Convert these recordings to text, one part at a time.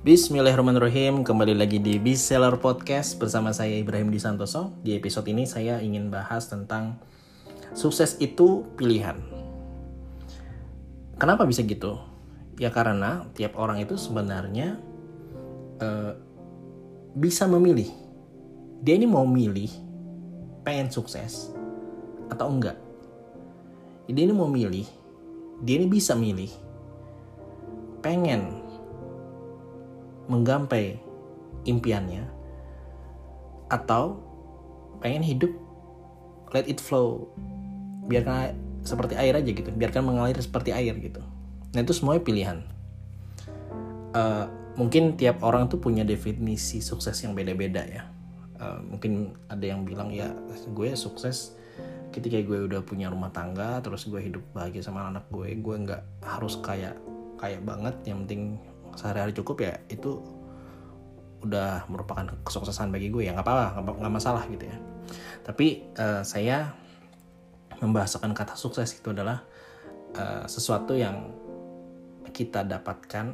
Bismillahirrahmanirrahim, kembali lagi di Bestseller Podcast bersama saya Ibrahim Disantoso. Di episode ini saya ingin bahas tentang sukses itu pilihan. Kenapa bisa gitu? Ya karena tiap orang itu sebenarnya uh, bisa memilih. Dia ini mau milih pengen sukses atau enggak. Dia ini mau milih, dia ini bisa milih pengen menggapai impiannya atau pengen hidup let it flow. Biarkan seperti air aja gitu. Biarkan mengalir seperti air gitu. Nah itu semuanya pilihan. Uh, mungkin tiap orang tuh punya definisi sukses yang beda-beda ya. Uh, mungkin ada yang bilang ya gue sukses ketika gue udah punya rumah tangga terus gue hidup bahagia sama anak gue. Gue nggak harus kayak kayak banget. Yang penting sehari-hari cukup ya itu udah merupakan kesuksesan bagi gue ya. Nggak apa-apa nggak masalah gitu ya. Tapi uh, saya membahasakan kata sukses itu adalah uh, sesuatu yang kita dapatkan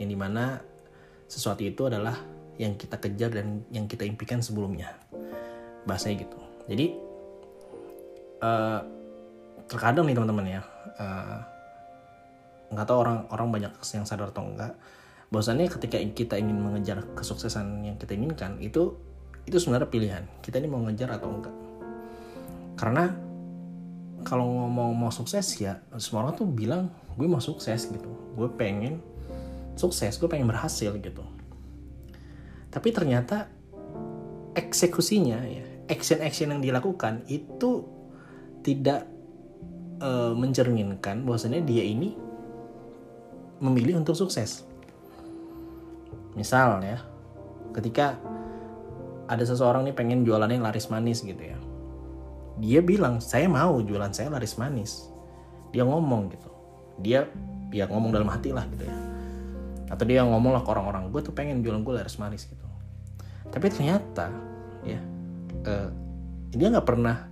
yang di mana sesuatu itu adalah yang kita kejar dan yang kita impikan sebelumnya. Bahasanya gitu. Jadi uh, terkadang nih teman-teman ya uh, nggak tahu orang orang banyak yang sadar atau enggak. Bahwasannya ketika kita ingin mengejar kesuksesan yang kita inginkan itu itu sebenarnya pilihan. Kita ini mau ngejar atau enggak. Karena kalau ngomong mau sukses ya semua orang tuh bilang gue mau sukses gitu. Gue pengen sukses gue pengen berhasil gitu. Tapi ternyata eksekusinya ya action action yang dilakukan itu tidak e, mencerminkan bahwasannya dia ini memilih untuk sukses. Misal ya, ketika ada seseorang nih pengen jualannya laris manis gitu ya. Dia bilang, saya mau jualan saya laris manis. Dia ngomong gitu. Dia ya ngomong dalam hati lah gitu ya. Atau dia ngomong lah ke orang-orang, gue tuh pengen jualan gue laris manis gitu. Tapi ternyata ya, uh, dia nggak pernah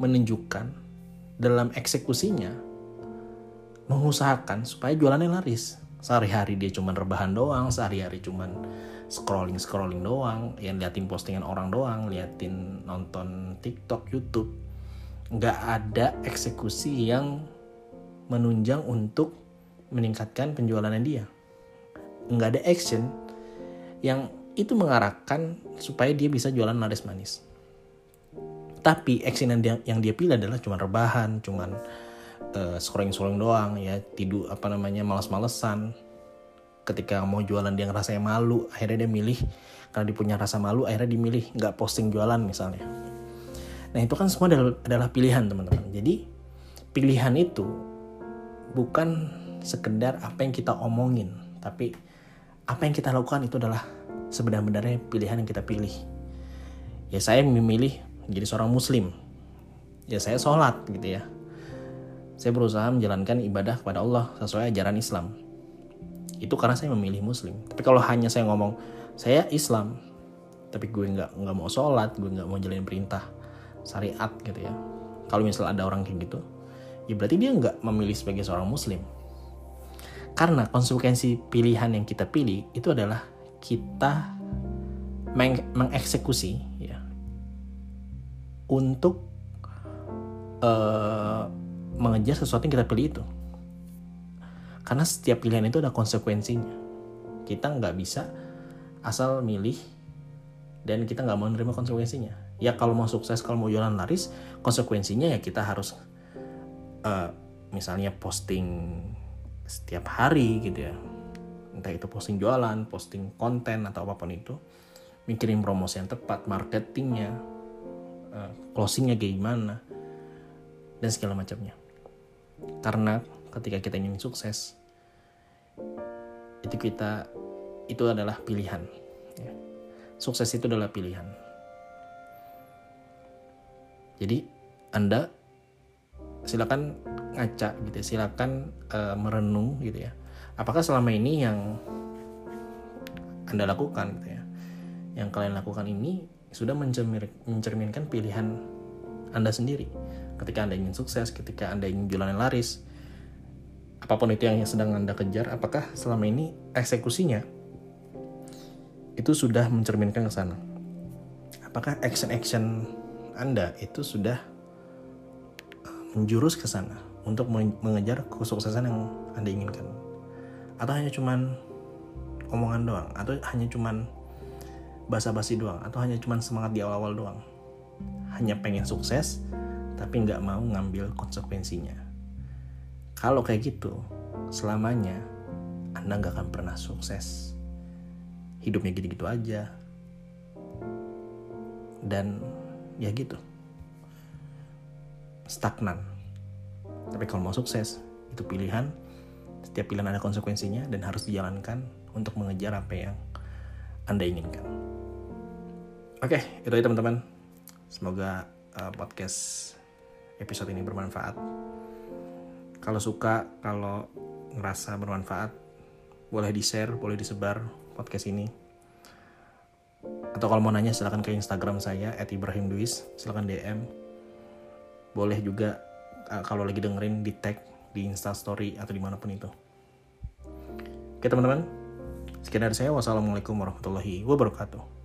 menunjukkan dalam eksekusinya mengusahakan supaya jualannya laris. Sehari-hari dia cuma rebahan doang, sehari-hari cuma scrolling-scrolling doang, yang liatin postingan orang doang, liatin nonton TikTok, YouTube. Nggak ada eksekusi yang menunjang untuk meningkatkan penjualannya dia. Nggak ada action yang itu mengarahkan supaya dia bisa jualan laris manis. Tapi action yang dia, yang dia pilih adalah cuma rebahan, cuman uh, scrolling-scrolling doang ya tidur apa namanya malas-malesan. Ketika mau jualan dia ngerasa malu akhirnya dia milih. Karena dia punya rasa malu akhirnya dimilih nggak posting jualan misalnya. Nah itu kan semua adalah, pilihan teman-teman. Jadi pilihan itu bukan sekedar apa yang kita omongin. Tapi apa yang kita lakukan itu adalah sebenarnya pilihan yang kita pilih. Ya saya memilih menjadi seorang muslim. Ya saya sholat gitu ya saya berusaha menjalankan ibadah kepada Allah sesuai ajaran Islam. Itu karena saya memilih Muslim. Tapi kalau hanya saya ngomong saya Islam, tapi gue nggak nggak mau sholat, gue nggak mau jalanin perintah syariat gitu ya. Kalau misalnya ada orang kayak gitu, ya berarti dia nggak memilih sebagai seorang Muslim. Karena konsekuensi pilihan yang kita pilih itu adalah kita meng mengeksekusi ya untuk uh, mengejar sesuatu yang kita pilih itu. Karena setiap pilihan itu ada konsekuensinya. Kita nggak bisa asal milih dan kita nggak mau menerima konsekuensinya. Ya kalau mau sukses, kalau mau jualan laris, konsekuensinya ya kita harus uh, misalnya posting setiap hari gitu ya. Entah itu posting jualan, posting konten atau apa pun itu. Mikirin promosi yang tepat, marketingnya, uh, closingnya gimana, dan segala macamnya. Karena ketika kita ingin sukses, itu kita itu adalah pilihan. Ya. Sukses itu adalah pilihan. Jadi Anda silakan ngaca gitu, ya. silakan uh, merenung gitu ya. Apakah selama ini yang Anda lakukan gitu ya, yang kalian lakukan ini sudah mencerminkan pilihan Anda sendiri ketika Anda ingin sukses, ketika Anda ingin jualan laris, apa pun itu yang sedang Anda kejar, apakah selama ini eksekusinya itu sudah mencerminkan ke sana. Apakah action-action Anda itu sudah eh, menjurus ke sana untuk mengejar kesuksesan yang Anda inginkan? Atau hanya cuman omongan doang? Atau hanya cuman basa-basi doang? Atau hanya cuman semangat di awal-awal doang? Hanya pengen sukses, tapi nggak mau ngambil konsekuensinya. Kalau kayak gitu, selamanya Anda nggak akan pernah sukses. Hidupnya gitu-gitu aja. Dan ya gitu. Stagnan. Tapi kalau mau sukses, itu pilihan. Setiap pilihan ada konsekuensinya dan harus dijalankan untuk mengejar apa yang Anda inginkan. Oke, itu aja teman-teman. Semoga uh, podcast episode ini bermanfaat. Kalau suka, kalau ngerasa bermanfaat, boleh di-share, boleh disebar podcast ini. Atau kalau mau nanya silahkan ke Instagram saya @ibrahimduis, silahkan DM. Boleh juga uh, kalau lagi dengerin di tag di Insta Story atau di mana pun itu. Oke teman-teman, sekian dari saya. Wassalamualaikum warahmatullahi wabarakatuh.